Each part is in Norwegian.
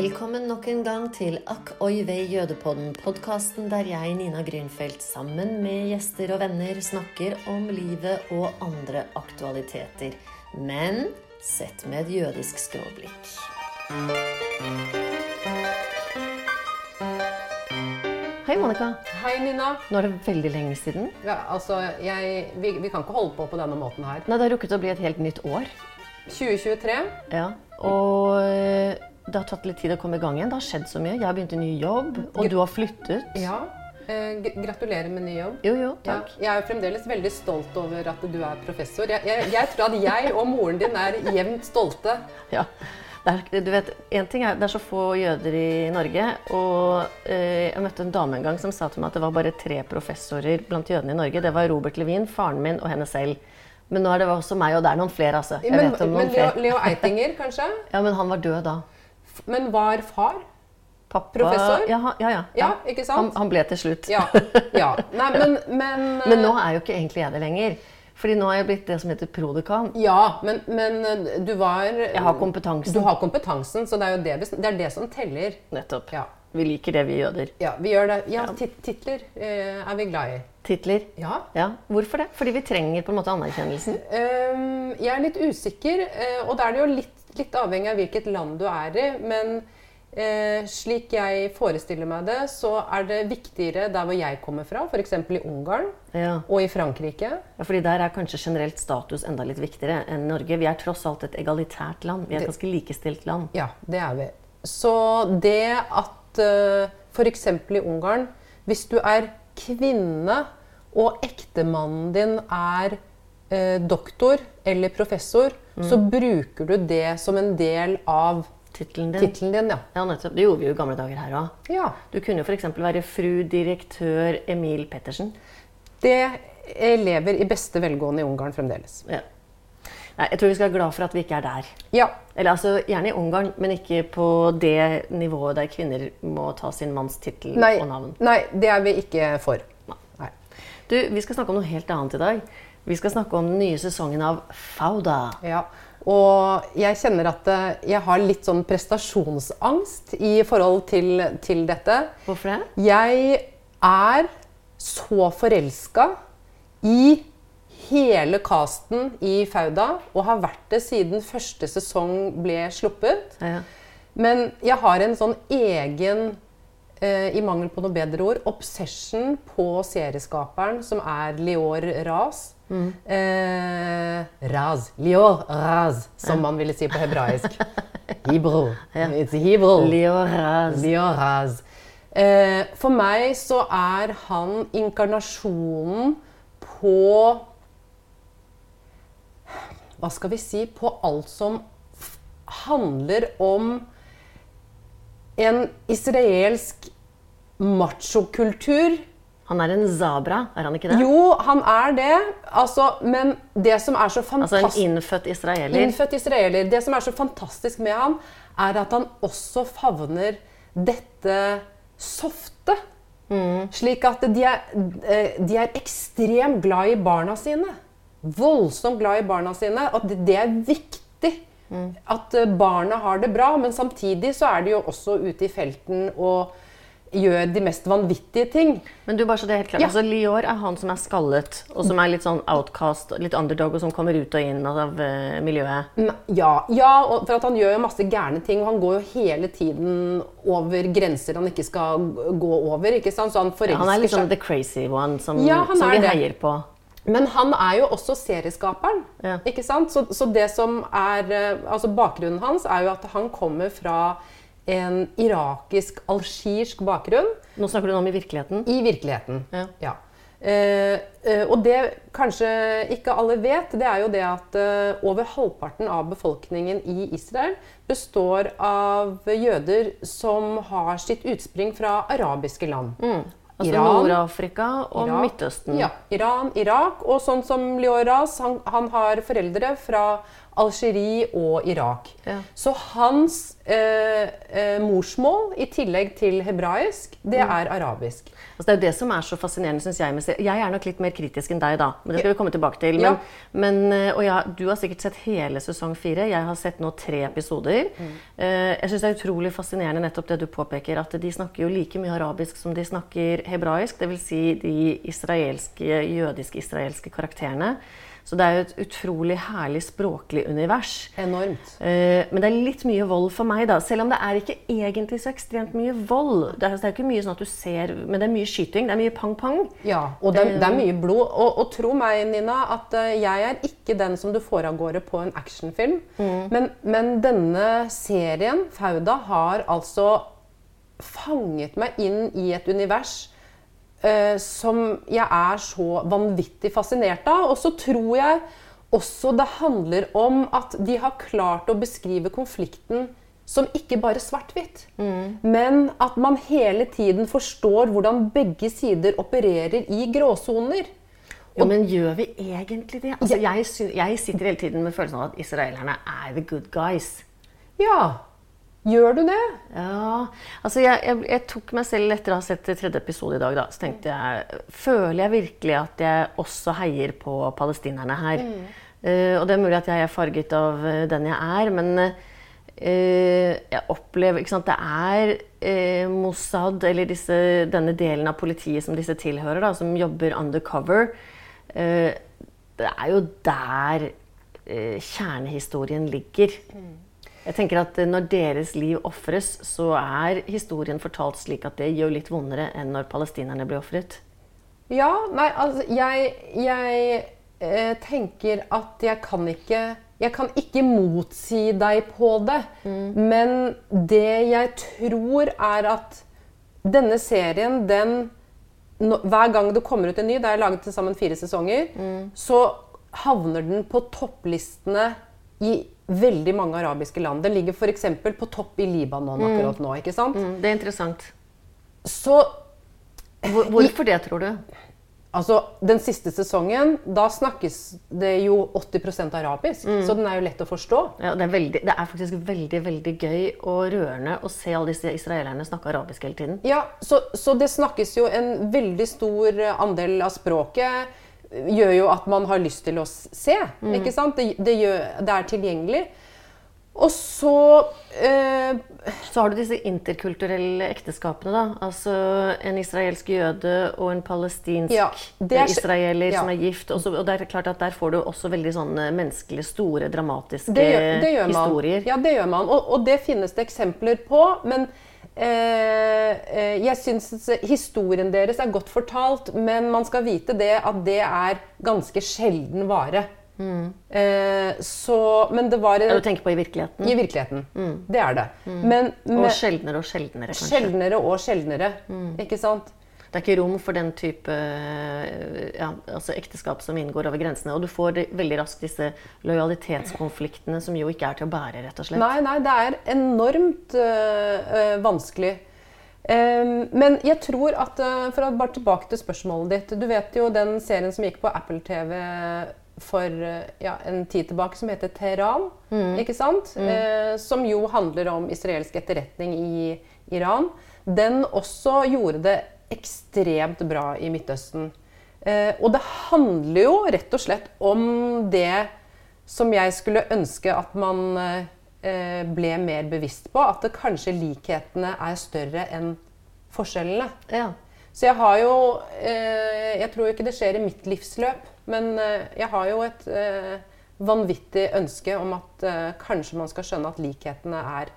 Velkommen nok en gang til Akk oi vei jødepodden, podkasten der jeg, Nina Grünfeldt, sammen med gjester og venner snakker om livet og andre aktualiteter. Men sett med et jødisk skråblikk. Hei, Monica. Hei, Nina. Nå er det veldig lenge siden. Ja, altså, jeg, vi, vi kan ikke holde på på denne måten her. Nei, Det har rukket å bli et helt nytt år. 2023. Ja, Og eh, det har tatt litt tid å komme i gang igjen. Det har skjedd så mye. Jeg har begynt i ny jobb, og du har flyttet. Ja. Eh, gratulerer med ny jobb. Jo, jo, Ja, takk. jeg er jo fremdeles veldig stolt over at du er professor. Jeg, jeg, jeg tror at jeg og moren din er jevnt stolte. Ja. Det er, du vet, en ting er, det er så få jøder i Norge, og eh, jeg møtte en dame en gang som sa til meg at det var bare tre professorer blant jødene i Norge. Det var Robert Levin, faren min og henne selv. Men nå er det også meg, og det er noen flere, altså. Jeg Men, vet om men Leo, flere. Leo Eitinger, kanskje? Ja, men han var død da. Men var far? Pappa Professor? Ja, ja. ja, Ja, ikke sant? Han, han ble til slutt. Ja. ja. Nei, men, men, Men nå er jo ikke egentlig jeg det lenger. Fordi nå har jeg blitt det som heter prodekan. Ja, men, men eh, du var Jeg har kompetansen. Du har kompetansen, så det er jo det, det, er det som teller. Nettopp. Ja. Vi liker det, vi jøder. Ja, vi gjør det. Ja, tit titler eh, er vi glad i. Titler. Ja. Ja, Hvorfor det? Fordi vi trenger på en måte anerkjennelsen. Um, jeg er litt usikker, eh, og da er det jo litt, litt avhengig av hvilket land du er i. Men eh, slik jeg forestiller meg det, så er det viktigere der hvor jeg kommer fra, f.eks. i Ungarn Ja. og i Frankrike. ja, fordi der er kanskje generelt status enda litt viktigere enn Norge. Vi er tross alt et egalitært land. Vi er et ganske likestilt land. Ja, det er vi. Så det at eh, f.eks. i Ungarn Hvis du er kvinne og ektemannen din er eh, doktor eller professor, så bruker du det som en del av Tittelen din. Titlen din. Ja. Ja, nettopp. Det gjorde vi jo i gamle dager her òg. ja. Du kunne jo f.eks. være fru direktør Emil Pettersen. Det lever i beste velgående i Ungarn fremdeles. Ja. Nei, jeg tror vi skal være glad for at vi ikke er der. Ja. Eller altså, Gjerne i Ungarn, men ikke på det nivået der kvinner må ta sin manns tittel og navn. nei, det er vi ikke for. Nei. Du, Vi skal snakke om noe helt annet i dag. Vi skal snakke om den nye sesongen av Fauda. Ja, og jeg kjenner at eh, jeg har litt sånn prestasjonsangst i forhold til, til dette. Hvorfor det? Jeg er så forelska i hele casten i Fauda, og har vært det siden første sesong ble sluppet. Ja. Men jeg har en sånn egen, i mangel på noe bedre ord, obsession på serieskaperen, som er Lior Raz. Eh, Raz. Lior Raz, som man ville si på hebraisk. Hebrew. It's Hebrew. Lior Raz. Lior Raz. Eh, for meg så er han inkarnasjonen på Hva skal vi si? På alt som handler om en israelsk machokultur. Han er en zabra, er han ikke det? Jo, han er det. Altså, men det som er så Altså en fantastisk innfødt israeler. Innfødt israeler. Det som er så fantastisk med ham, er at han også favner dette softe. Slik at de er, eh, de er ekstremt glad i barna sine. Voldsomt glad i barna sine. Det- det er viktig. At eh, barna har det bra, men samtidig så er de jo også ute i felten og gjør de mest vanvittige ting. Men du, bare så det er helt klart. Ja. Altså, Lior er han som er skallet, og som er litt sånn outcast, litt underdog, og som kommer ut og inn av uh, miljøet. Ja, ja og for at han gjør jo masse gærne ting, og han går jo hele tiden over grenser han ikke skal gå over. ikke sant? Så han Ja, han er litt sånn seg. the crazy one som, Ja, som vi det. heier på. Men han er jo også serieskaperen. Ja. ikke sant? Så, så det som er eh, Altså bakgrunnen hans er jo at han kommer fra en irakisk-algirsk bakgrunn. Nå snakker du om i virkeligheten. I virkeligheten. Ja. Eh, eh, og det kanskje ikke alle vet, det er jo det at eh, over halvparten av befolkningen i Israel består av jøder som har sitt utspring fra arabiske land. Altså Nord-Afrika og Irak. Midtøsten. Ja, Iran, Irak. Og sånn som Lioras, han, han har foreldre fra Algerie og Irak. Ja. Så hans eh, eh, morsmål, i tillegg til hebraisk, det Mm. er arabisk. Altså det er jo det som er så fascinerende, syns jeg. Jeg er nok litt mer kritisk enn deg, da. Men det skal vi komme tilbake til. Men, Ja. men, eh, og ja, du har sikkert sett hele sesong fire. Jeg har sett nå tre episoder. Mm. Eh, Jeg syns det er utrolig fascinerende nettopp det du påpeker, at de snakker jo like mye arabisk som de snakker hebraisk. Dvs. Si de israelske, jødisk-israelske karakterene. Så det er jo et utrolig herlig språklig univers. Enormt. Eh, men det er litt mye vold for meg, da. Selv om det er ikke egentlig så ekstremt mye vold. Det er, det er ikke mye sånn at du ser Men det er mye skyting. Det er mye pang-pang. Ja, og det, det er mye blod. Og, og tro meg, Nina, at eh, jeg er ikke den som du får av gårde på en actionfilm. Men, men denne serien, Fauda, har altså fanget meg inn i et univers eh, som jeg er så vanvittig fascinert av. Og så tror jeg også det handler om at de har klart å beskrive konflikten som ikke bare svart-hvitt, men at man hele tiden forstår hvordan begge sider opererer i gråsoner. Jo, men gjør vi egentlig det? Altså, jeg, jeg sitter hele tiden med følelsen av at israelerne er the good guys. Ja, gjør du det? Ja, altså jeg, jeg, jeg tok meg selv etter å ha sett tredje episode i dag, da, så tenkte jeg Føler jeg virkelig at jeg også heier på palestinerne her? Eh, og det er mulig at jeg er farget av eh, den jeg er, men uh, jeg opplever ikke sant, Det er uh, Mossad, eller disse, denne delen av politiet som disse tilhører, da, som jobber undercover. Det er jo der eh, kjernehistorien ligger. Jeg tenker at eh, Når deres liv ofres, så er historien fortalt slik at det gjør litt vondere enn når palestinerne blir ofret. Ja, nei, altså jeg, jeg eh, tenker at jeg kan ikke Jeg kan ikke motsi deg på det. Men det jeg tror er at denne serien, den no, Hver gang det kommer ut en ny, det er laget til sammen fire sesonger, så havner den på topplistene i veldig mange arabiske land. Den ligger f.eks. på topp i Libanon akkurat nå. ikke sant? Mm, det er interessant. Så Hvor, hvorfor det, tror du? Altså, Den siste sesongen, da snakkes det jo 80% arabisk. Så den er jo lett å forstå. Ja, det, er veldig, det er faktisk veldig veldig gøy og rørende å se alle disse israelerne snakke arabisk hele tiden. Ja, så, så det snakkes jo en veldig stor andel av språket. Gjør jo at man har lyst til å se. se. ikke sant? Det, det, gjør, det er tilgjengelig. Og så eh, Så har du disse interkulturelle ekteskapene. da. Altså En israelsk jøde og en palestinsk Ja, er- israeler ja. som er gift. Og, så, og det er klart at Der får du også veldig sånne menneskelige, store, dramatiske det, gjør, gjør historier. Ja, det gjør man. Og, og det finnes det eksempler på. Men eh, eh, jeg syns historien deres er godt fortalt. Men man skal vite det at det er ganske sjelden vare. Eh, så Men det var en, du tenker på i virkeligheten. I virkeligheten. Det er det. Men, Og sjeldnere og sjeldnere, kanskje. sjeldnere og sjeldnere. Ikke sant? Det er ikke rom for den type ja, altså ekteskap som inngår over grensene. Og du får det, veldig raskt disse lojalitetskonfliktene som jo ikke er til å bære, rett og slett. Nei, nei, det er enormt øh, vanskelig. Um, men jeg tror at For å bare tilbake til spørsmålet ditt. Du vet jo den serien som gikk på Apple TV for ja, en tid tilbake, som heter Teheran. Ikke sant? Eh, som jo handler om israelsk etterretning i Iran. Den også gjorde det ekstremt bra i Midtøsten. Eh, og det handler jo rett og slett om det som jeg skulle ønske at man eh, ble mer bevisst på. At det kanskje likhetene er større enn forskjellene. Ja. Så jeg har jo eh, Jeg tror ikke det skjer i mitt livsløp, men jeg har jo et vanvittig ønske om at kanskje man skal skjønne at likhetene er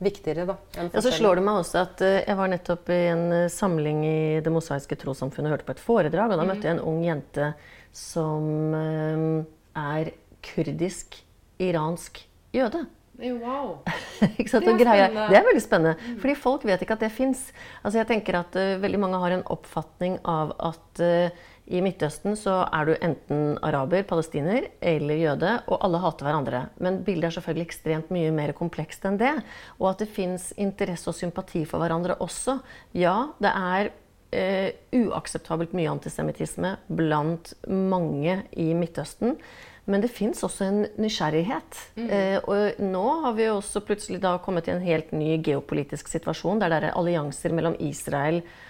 viktigere da, Ja, så slår det meg også at eh, Jeg var nettopp i en eh, samling i Det mosaiske trossamfunnet og hørte på et foredrag. og Da møtte jeg en ung jente som eh, er kurdisk-iransk jøde. Wow. Ikke sant? Det er spennende. det er veldig spennende. Fordi folk vet ikke at det fins. Altså jeg tenker at veldig mange har en oppfatning av at i Midtøsten så er du enten araber, palestiner eller jøde, og alle hater hverandre. Men bildet er selvfølgelig ekstremt mye mer komplekst enn det. Og at det fins interesse og sympati for hverandre også. Ja, det er eh, uakseptabelt mye antisemittisme blant mange i Midtøsten. Men det fins også en nysgjerrighet. Eh, og nå har vi også plutselig kommet i en helt ny geopolitisk situasjon, der det er allianser mellom Israel og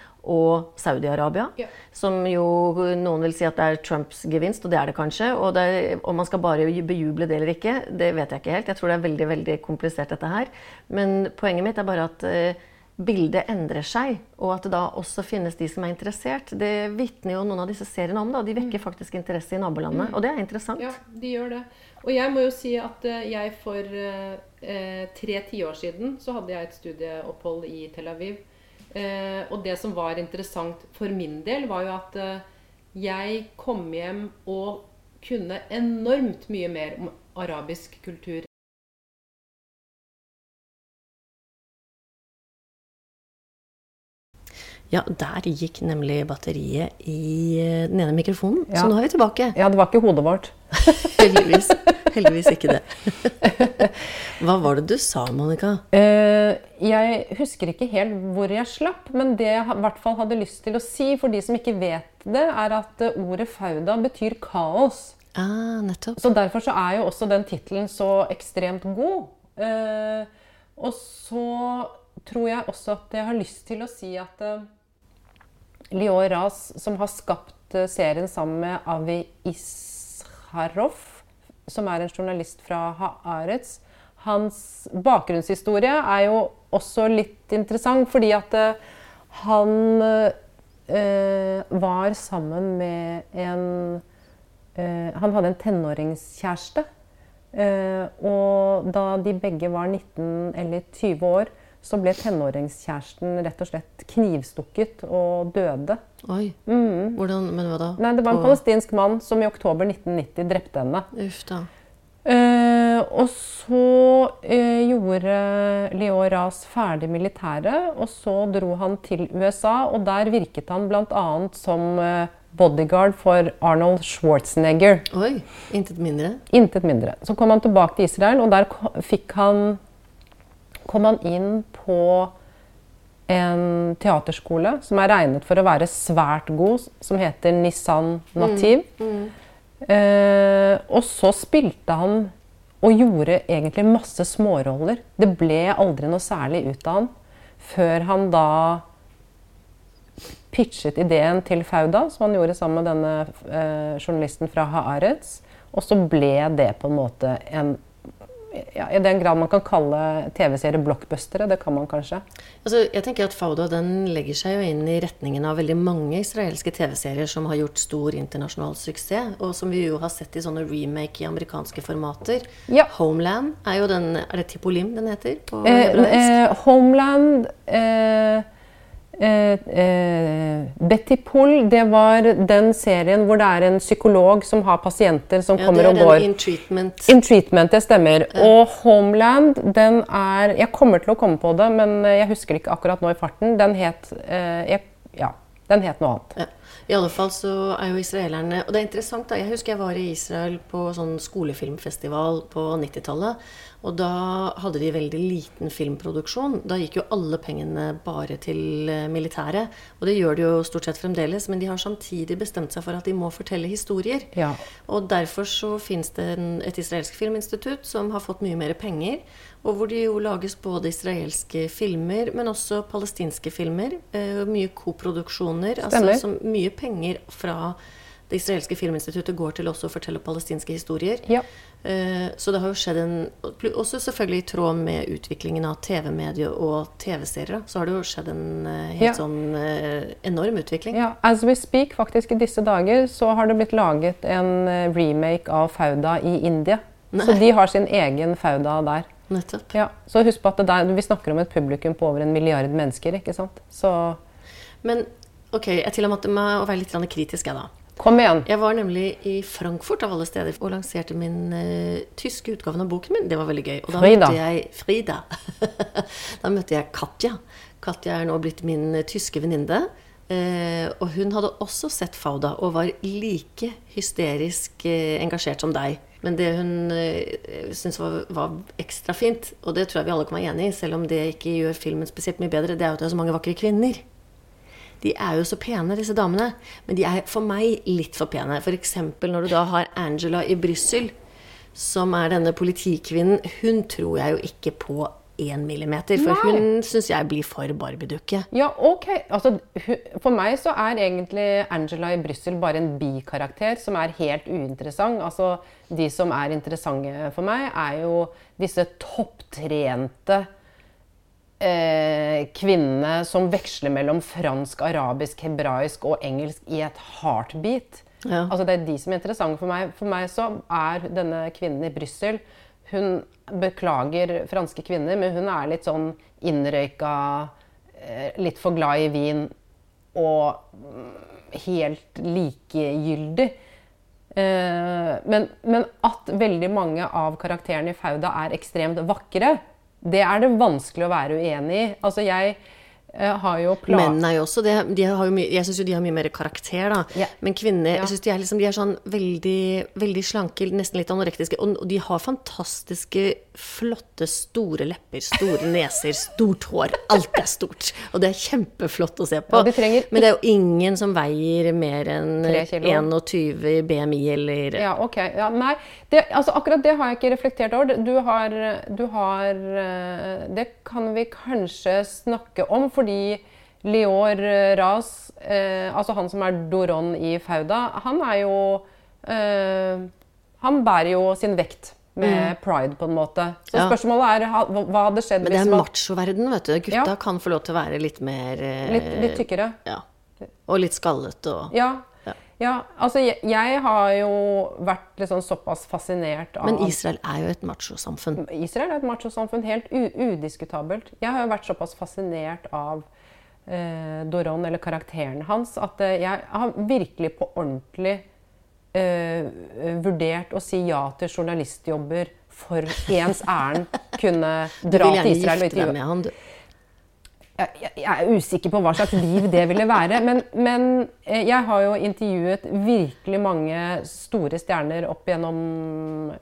Saudi-Arabia. Ja. Som jo noen vil si at det er Trumps gevinst, og det er det kanskje. Og det er, om man skal bare bejuble det eller ikke, det vet jeg ikke helt. Jeg tror det er veldig veldig komplisert dette her. Men poenget mitt er bare at eh, bildet endrer seg, og at det da også finnes de som er interessert. Det vitner jo noen av disse seriene om. da, De vekker faktisk interesse i nabolandet, og det er interessant. Ja, de gjør det. Og jeg må jo si at eh, jeg for eh, eh, tre tiår siden så hadde jeg et studieopphold i Tel Aviv. Eh, og det som var interessant for min del, var jo at eh, jeg kom hjem og kunne enormt mye mer om arabisk kultur. Ja, der gikk nemlig batteriet i eh, den ene mikrofonen. Ja. Så nå er vi tilbake. Ja, det var ikke hodet vårt. Heldigvis. Heldigvis ikke det. Hva var det du sa, Monica? Uh, jeg husker ikke helt hvor jeg slapp, men det jeg i hvert fall hadde lyst til å si, for de som ikke vet det, er at eh, ordet fauda betyr kaos. Ah, nettopp. Så derfor så er jo også den tittelen så ekstremt god. Uh, og så tror jeg også at jeg har lyst til å si at eh, Lior Ras, som har skapt eh, serien sammen med Avi Isharov, som er en journalist fra Haaretz, hans bakgrunnshistorie er jo også litt interessant, fordi at eh, han eh, var sammen med en eh, Han hadde en tenåringskjæreste. Eh, og da de begge var 19 eller 20 år, så ble tenåringskjæresten rett og slett knivstukket og døde. Oi. Hvordan, men hva da? Nei, Det var en palestinsk mann som i oktober 1990 drepte henne. Uff da. Eh, og så eh, gjorde Leo Ras ferdig militæret, og så dro han til USA, og der virket han bl.a. som eh, bodyguard for Arnold Schwarzenegger. Oi. Intet mindre. Intet mindre. Så kom han tilbake til Israel, og der fikk han, kom han inn på en teaterskole som er regnet for å være svært god, som heter Nissan Nativ. Eh, og så spilte han og gjorde egentlig masse småroller. Det ble aldri noe særlig ut av han før han da pitchet ideen til Fauda, som han gjorde sammen med denne eh, journalisten fra Haaretz. Og så ble det på en måte en ja, I den grad man kan kalle TV-serier blockbustere, det kan man kanskje. Altså, jeg tenker at Fauda den legger seg jo inn i retningen av veldig mange israelske TV-serier som har gjort stor internasjonal suksess, og som vi jo har sett i sånne remake i amerikanske formater. Ja. Homeland er jo den Er det Tipolim den heter på Eh, eh, Homeland eh, Betty Pool, det var den serien hvor det er en psykolog som har pasienter som ja, kommer og går. In Treatment. In Treatment, det stemmer. Og Homeland, den er Jeg kommer til å komme på det, men eh, jeg husker det ikke akkurat nå i farten. Den het eh, jeg, Ja, den het noe annet. Ja. I alle fall så er jo israelerne Og det er interessant, da. Jeg husker jeg var i Israel på sånn skolefilmfestival på 90-tallet. Og da hadde de veldig liten filmproduksjon. Da gikk jo alle pengene bare til eh, militæret. Og det gjør de jo stort sett fremdeles, men de har samtidig bestemt seg for at de må fortelle historier. Ja. Og derfor så finnes det et israelsk filminstitutt som har fått mye mer penger. Og hvor det jo lages både israelske filmer, men også palestinske filmer. Eh, mye koproduksjoner. Altså Stemmer. som mye penger fra det israelske filminstituttet går til også å fortelle palestinske historier. Ja. Eh, Så det har jo skjedd en Også selvfølgelig i tråd med utviklingen av TV-medier og TV-serier, så har det jo skjedd en eh, helt Ja. sånn eh, enorm utvikling. Ja, As we speak, faktisk i disse dager, så har det blitt laget en remake av Fauda i India. Så de har sin egen Fauda der. Nettopp. Ja, så husk på at det der, Vi snakker om et publikum på over en milliard mennesker. ikke sant? Så Men ok, jeg tillater meg å være litt kritisk, jeg, da. Kom igjen. Jeg var nemlig i Frankfurt av alle steder og lanserte min uh, tyske utgave av boken min. Det var veldig gøy. Og da Frida. møtte jeg Frida. da møtte jeg Katja. Katja er nå blitt min uh, tyske venninne. Uh, og hun hadde også sett Fauda og var like hysterisk uh, engasjert som deg. Men det hun uh, syntes var, var ekstra fint, og det tror jeg vi alle kan være enig i, selv om det ikke gjør filmen spesielt mye bedre, det er jo at det er så mange vakre kvinner. De er jo så pene, disse damene. Men de er for meg litt for pene. F.eks. når du da har Angela i Brussel, som er denne politikvinnen. Hun tror jeg jo ikke på én millimeter, for Nei. hun syns jeg blir for barbiedukke. Ja, ok. Altså, for meg så er egentlig Angela i Brussel bare en bikarakter som er helt uinteressant. Altså, de som er interessante for meg, er jo disse topptrente eh, som veksler mellom fransk, arabisk, hebraisk og engelsk i et heartbeat. Ja. Altså, det er de som er interessante for meg. For meg så er denne kvinnen i Brussel Hun beklager franske kvinner, men hun er litt sånn innrøyka, eh, litt for glad i vin og mm, helt likegyldig. Eh, men, men at veldig mange av karakterene i Fauda er ekstremt vakre, det er det vanskelig å være uenig i. Altså, jeg eh, har jo plan... Menn er jo også det. De har jo mye, jeg syns jo de har mye mer karakter, da. Ja. Men kvinner Ja. jeg synes de, er liksom, de er sånn veldig, veldig slanke, nesten litt anorektiske. Og de har fantastiske, flotte, store lepper, store neser, stort hår. Alt er stort. Og det er kjempeflott å se på. Ja, trenger Men det er jo ingen som veier mer enn Tre kilo. 21 BMI eller Ja, ok. Ja, nei, det, altså akkurat det har jeg ikke reflektert over. Du har, du har eh, Det kan vi kanskje snakke om, fordi Lior eh, Ras, eh, altså han som er Doron i Fauda, han er jo eh, Han bærer jo sin vekt med pride, på en måte. Så Mm. Ja. spørsmålet er hva hadde skjedd Men det hvis er man machoverden, vet du. Gutta Ja. kan få lov til å være litt mer eh, litt, litt tykkere? Ja. Og litt skallet og Ja. Ja. Altså, jeg, jeg har jo vært liksom såpass fascinert av Men Israel er jo et machosamfunn. Israel er et machosamfunn, helt udiskutabelt. Jeg har jo vært såpass fascinert av eh, Doron, eller karakteren hans, at eh, jeg har virkelig på ordentlig eh, vurdert å si ja til journalistjobber for ens ærend kunne dra til Israel og intervjue. Jeg, er usikker på hva slags liv det ville være. Men, men eh, jeg har jo intervjuet virkelig mange store stjerner opp gjennom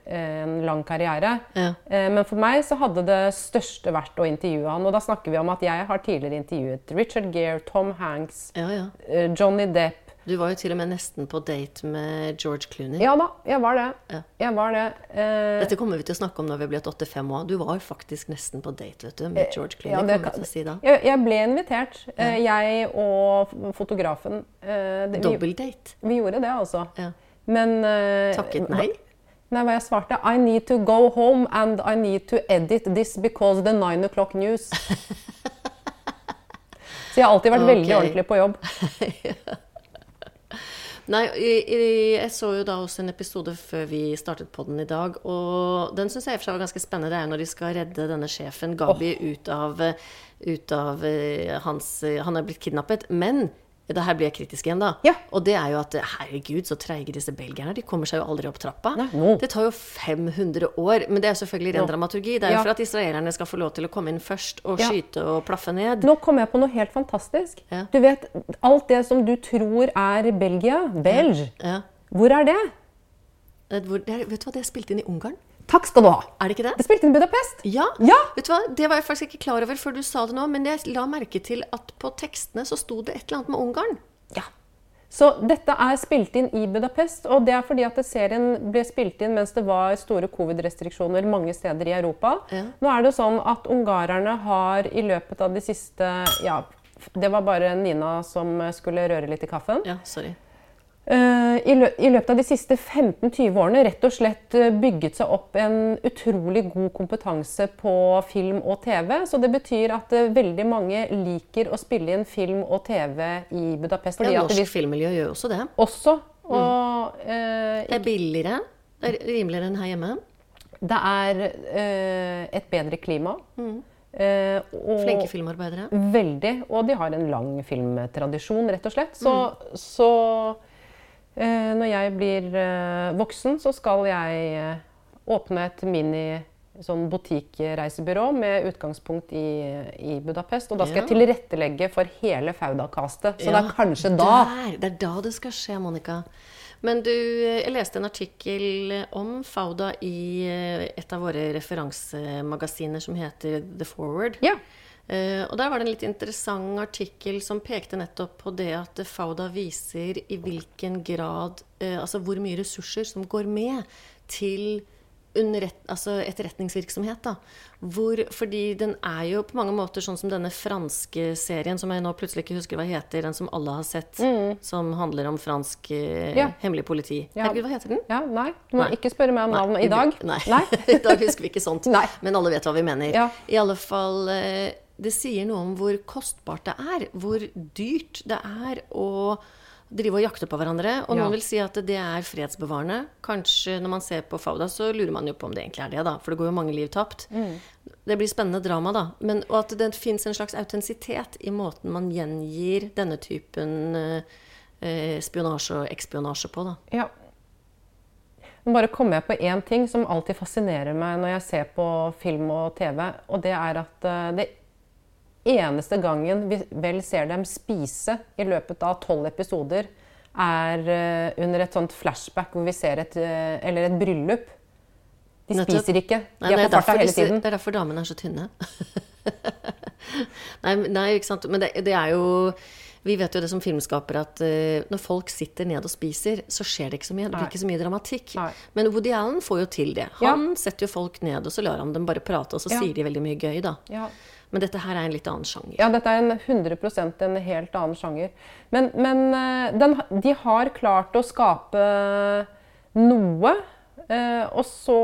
eh, en lang karriere. Ja. Eh, Men for meg så hadde det største vært å intervjue han. Og da snakker vi om at jeg har tidligere intervjuet Richard Gere, Tom Hanks, Ja, ja. Johnny Depp. Du var jo til og med nesten på date med George Clooney. Ja da, jeg var det. Ja. Jeg var det. Eh, Dette kommer vi til å snakke om når vi blir 85 år. Du var faktisk nesten på date vet du, med George Clooney. Eh, ja, det kan- si jeg, jeg ble invitert, eh, jeg og fotografen. Eh, det- vi, Dobbeldate. vi gjorde det, altså. Ja. Men eh, Takket nei? Nei, hva jeg svarte? I need to go home and I need to edit this because the nine o'clock news. Så jeg har alltid vært veldig ordentlig på jobb. Nei, jeg så jo da også en episode før vi startet på den i dag, og den syns jeg i og for seg var ganske spennende. Det er jo når de skal redde denne sjefen Gabi ut av, ut av eh, hans Han er blitt kidnappet. Men det her blir jeg kritisk igjen, da. Ja. Og det er jo at herregud, så treige disse belgierne. De kommer seg jo aldri opp trappa. Nei, no. Det tar jo 500 år. Men det er selvfølgelig ren no. dramaturgi. Det er jo Ja. for at israelerne skal få lov til å komme inn først og Ja. skyte og plaffe ned. Nå kom jeg på noe helt fantastisk. Du vet, alt det som du tror er Belgia, Belge, Ja. hvor er det? Det, hvor, det er, vet du hva, det er spilt inn i Ungarn. Takk skal du ha. Er det ikke det? Det spilte inn i Budapest. Ja. Ja. Vet du hva? Det var jeg faktisk ikke klar over før du sa det nå, men jeg la merke til at på tekstene så sto det et eller annet med Ungarn. Ja. Så dette er spilt inn i Budapest, og det er fordi at serien ble spilt inn mens det var store covid-restriksjoner mange steder i Europa. Ja. Nå er det sånn at ungarerne har i løpet av de siste Ja, det var bare Nina som skulle røre litt i kaffen. Ja, sorry. Eh, i, løpet av de siste 15-20 årene rett og slett eh, bygget seg opp en utrolig god kompetanse på film og TV. Så det betyr at eh, veldig mange liker å spille inn film og TV i Budapest. Fordi Ja, norsk vi filmmiljø gjør også det. også og, eh, Det er billigere. Det er rimeligere enn her hjemme. det er eh, et bedre klima. Eh, og Flinke filmarbeidere. Veldig. Og de har en lang filmtradisjon, rett og slett. Så, så eh, når jeg blir eh, voksen, så skal jeg eh, åpne et mini sånn butikkreisebyrå med utgangspunkt i, i Budapest. Og da skal Ja. jeg tilrettelegge for hele Fauda-castet. Så det er kanskje da Der, det er da det skal skje, Monica. Men du, jeg leste en artikkel om Fauda i eh, et av våre referansemagasiner som heter The Forward. Ja. Eh, og der var det en litt interessant artikkel som pekte nettopp på det at Fauda viser i hvilken grad eh, Altså hvor mye ressurser som går med til underrett, altså etterretningsvirksomhet. Da. Hvor, fordi den er jo på mange måter sånn som denne franske serien, som jeg nå plutselig ikke husker hva heter, den som alle har sett, som handler om fransk eh, Ja. hemmelig politi. Ja. Herregud, hva heter den? Ja, nei, du må Nei. ikke spørre meg om navnet i dag. Nei. Nei. I dag husker vi ikke sånt. Men alle vet hva vi mener. Ja. I alle fall Det sier noe om hvor kostbart det er. Hvor dyrt det er å drive og jakte på hverandre. Og Ja. noen vil si at det er fredsbevarende. Kanskje når man ser på Fauda, så lurer man jo på om det egentlig er det, da. For det går jo mange liv tapt. Mm. Det blir spennende drama, da. Men, og at det fins en slags autentisitet i måten man gjengir denne typen eh, eh, spionasje og ekspionasje på, da. Ja. Nå bare kommer jeg på én ting som alltid fascinerer meg når jeg ser på film og TV. Og det er at eh, det eneste gangen vi vel ser dem spise i løpet av tolv episoder, er eh, under et sånt flashback hvor vi ser et, eh, eller et bryllup. De spiser ikke. De er på farta hele tiden. det er derfor damene er så tynne. nei, nei, ikke sant. Men det, det er jo Vi vet jo det som filmskapere at uh, når folk sitter ned og spiser, så skjer det ikke så mye. Det blir ikke så mye dramatikk. Nei. Men Woody Allen får jo til det. Ja. Han setter jo folk ned, og så lar han dem bare prate, og så Ja. sier de veldig mye gøy, da. Ja. Men dette her er en litt annen sjanger. Ja, dette er en 100 en helt annen sjanger. Men, men eh, den, de har klart å skape noe. eh, og så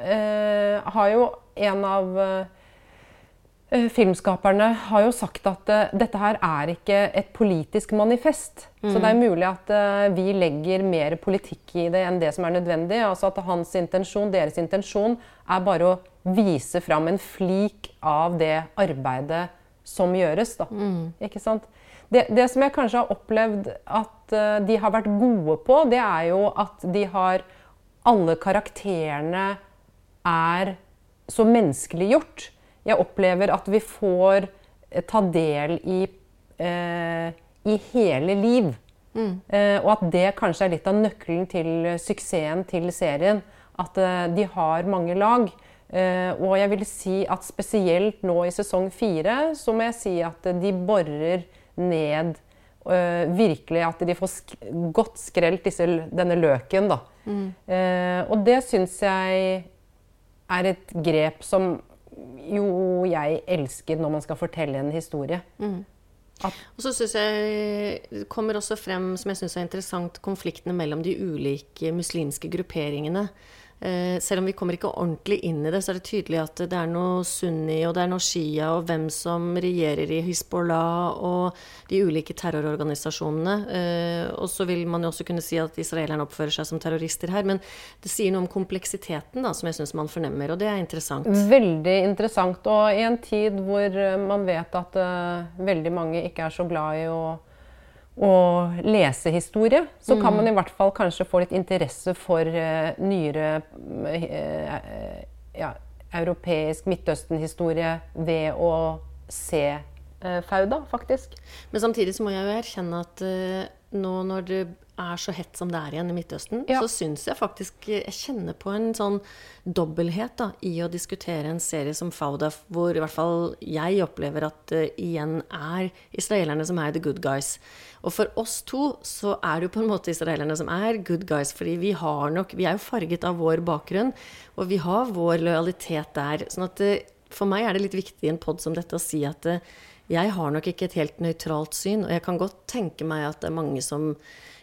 eh, har jo en av eh, filmskaperne har jo sagt at eh, dette her er ikke et politisk manifest. Så det er mulig at eh, vi legger mer politikk i det enn det som er nødvendig. Altså at hans intensjon, deres intensjon er bare å vise fram en flik av det arbeidet som gjøres. Da. Ikke sant? Det, det som jeg kanskje har opplevd at uh, de har vært gode på, det er jo at de har Alle karakterene er så menneskeliggjort. Jeg opplever at vi får eh, ta del i, uh, i hele liv. Eh, og at det kanskje er litt av nøkkelen til suksessen til serien. At de har mange lag. Eh, og jeg vil si at spesielt nå i sesong fire, så må jeg si at de borer ned eh, virkelig at de får sk godt skrelt disse, denne løken. Da. Eh, og det syns jeg er et grep som jo jeg elsker når man skal fortelle en historie. Og så syns jeg det kommer også frem, som jeg syns er interessant, konfliktene mellom de ulike muslimske grupperingene. Eh, selv om vi kommer ikke ordentlig inn i det, så er det tydelig at det er noe sunni og det er noe shia, og hvem som regjerer i Hizbollah og de ulike terrororganisasjonene. Eh, og så vil man jo også kunne si at israelerne oppfører seg som terrorister her. Men det sier noe om kompleksiteten da, som jeg syns man fornemmer, og det er interessant. Veldig interessant. Og i en tid hvor eh, man vet at veldig mange ikke er så glad i å, å lese historie, så kan man i hvert fall kanskje få litt interesse for uh, nyere uh, ja, europeisk Midtøsten-historie ved å se uh, Fauda, faktisk. Men samtidig så må jeg jo erkjenne at nå når det er så hett som det er igjen i Midtøsten, Ja. så syns jeg faktisk Jeg kjenner på en sånn dobbelthet da, i å diskutere en serie som Fauda, hvor i hvert fall jeg opplever at det igjen er israelerne som er the good guys. Og for oss to så er det jo på en måte israelerne som er good guys, fordi vi har nok Vi er jo farget av vår bakgrunn, og vi har vår lojalitet der. sånn at eh, for meg er det litt viktig i en pod som dette å si at eh, jeg har nok ikke et helt nøytralt syn, og jeg kan godt tenke meg at det er mange som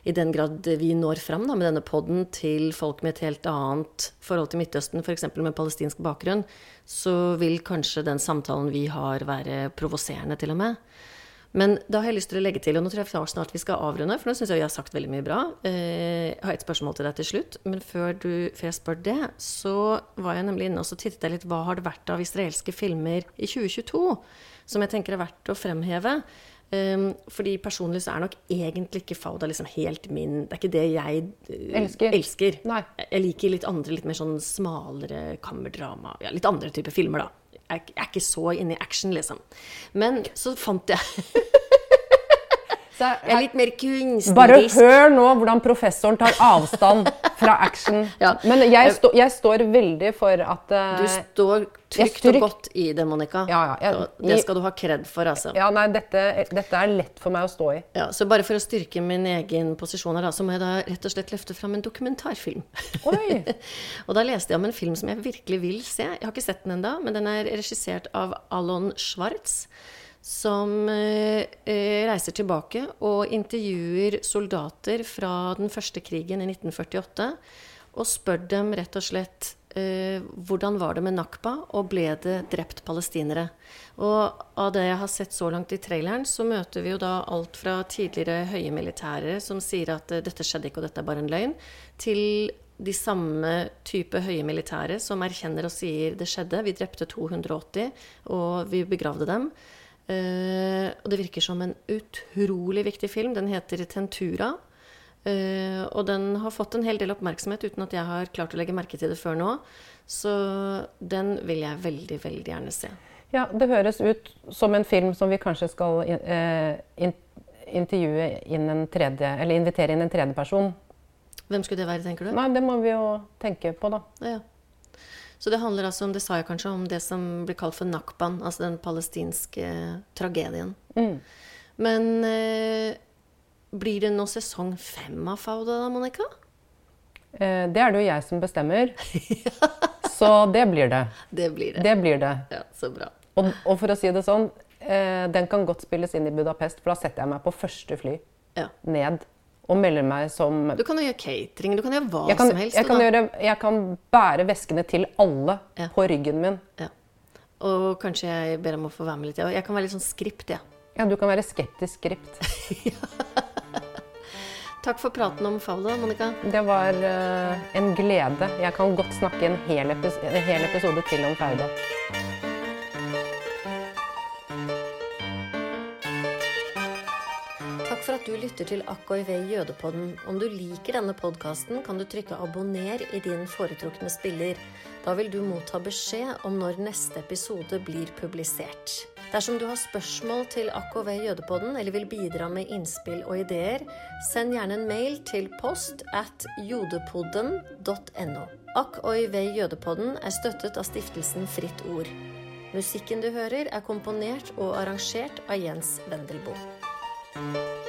i den grad vi når fram da, med denne poden til folk med et helt annet forhold til Midtøsten, f.eks. med palestinsk bakgrunn, så vil kanskje den samtalen vi har, være provoserende til og med. Men da har jeg lyst til å legge til, og nå tror jeg snart vi skal avrunde, for nå syns jeg vi har sagt veldig mye bra. Eh, Jeg har et spørsmål til deg til slutt, men før, du, før jeg spør det, så var jeg nemlig inne og så tittet jeg litt hva har det vært av israelske filmer i 2022 som jeg tenker er verdt å fremheve. Um, fordi personlig så er nok egentlig ikke Fauda liksom helt min Det er ikke det jeg uh, Elsker. elsker. Jeg liker litt andre, litt mer sånn smalere kammerdrama. Ja, litt andre typer filmer, da. Jeg er, jeg er ikke så inne i action, liksom. Men så fant jeg Jeg er litt mer kunstnerisk. Bare hør nå hvordan professoren tar avstand fra action. Ja. Men jeg, sto, jeg står veldig for at uh, Du står trygt og godt i det, Monica. Ja, ja, jeg- det skal du ha kred for, altså. Ja, nei, dette, dette er lett for meg å stå i. Ja, så bare for å styrke min egen posisjon her, så må jeg da rett og slett løfte fram en dokumentarfilm. Oi! og da leste jeg om en film som jeg virkelig vil se. Jeg har ikke sett den ennå, men den er regissert av Alon Schwartz. Som eh, eh, reiser tilbake og intervjuer soldater fra den første krigen i 1948. Og spør dem rett og slett eh, hvordan var det med Nakba, og ble det drept palestinere? Og av det jeg har sett så langt i traileren, så møter vi jo da alt fra tidligere høye militære som sier at dette skjedde ikke, og dette er bare en løgn, til de samme type høye militære som erkjenner og sier det skjedde, vi drepte 280, og vi begravde dem. Eh, og det virker som en utrolig viktig film. Den heter Tentura. Eh, og den har fått en hel del oppmerksomhet uten at jeg har klart å legge merke til det før nå. Så den vil jeg veldig, veldig gjerne se. Ja, det høres ut som en film som vi kanskje skal eh, in intervjue inn en tredje, eller invitere inn en tredjeperson. Hvem skulle det være, tenker du? Nei, det må vi jo tenke på, da. Ja. Så det handler altså om, det sa jeg kanskje, om det som blir kalt for nakban, altså den palestinske tragedien. Men eh, blir det nå sesong fem av Fauda da, Monica? Eh, det er det jo jeg som bestemmer. Så det blir det. Det blir det. Det blir det. Ja, så bra. Og, og for å si det sånn, eh, den kan godt spilles inn i Budapest, for da setter jeg meg på første fly Ja. ned og melder meg som Du kan jo gjøre catering, du kan gjøre hva kan, som helst. jeg, kan gjøre, jeg kan bære veskene til alle Ja. på ryggen min. Ja. Og kanskje jeg ber om å få være med litt. ja. Jeg kan være litt sånn skript, jeg. Ja, du kan være skeptisk skript. Takk for praten om Fauda, Monica. Det var uh, en glede. Jeg kan godt snakke en hel, en hel episode til om Fauda. Lytter til AKIV Jødepodden. Om du liker denne podkasten, kan du trykke 'abonner' i din foretrukne spiller. Da vil du motta beskjed om når neste episode blir publisert. Dersom du har spørsmål til AKV Jødepodden eller vil bidra med innspill og ideer, send gjerne en mail til post at jodepodden.no. AKV Jødepodden er støttet av stiftelsen Fritt Ord. Musikken du hører, er komponert og arrangert av Jens Wendelboe.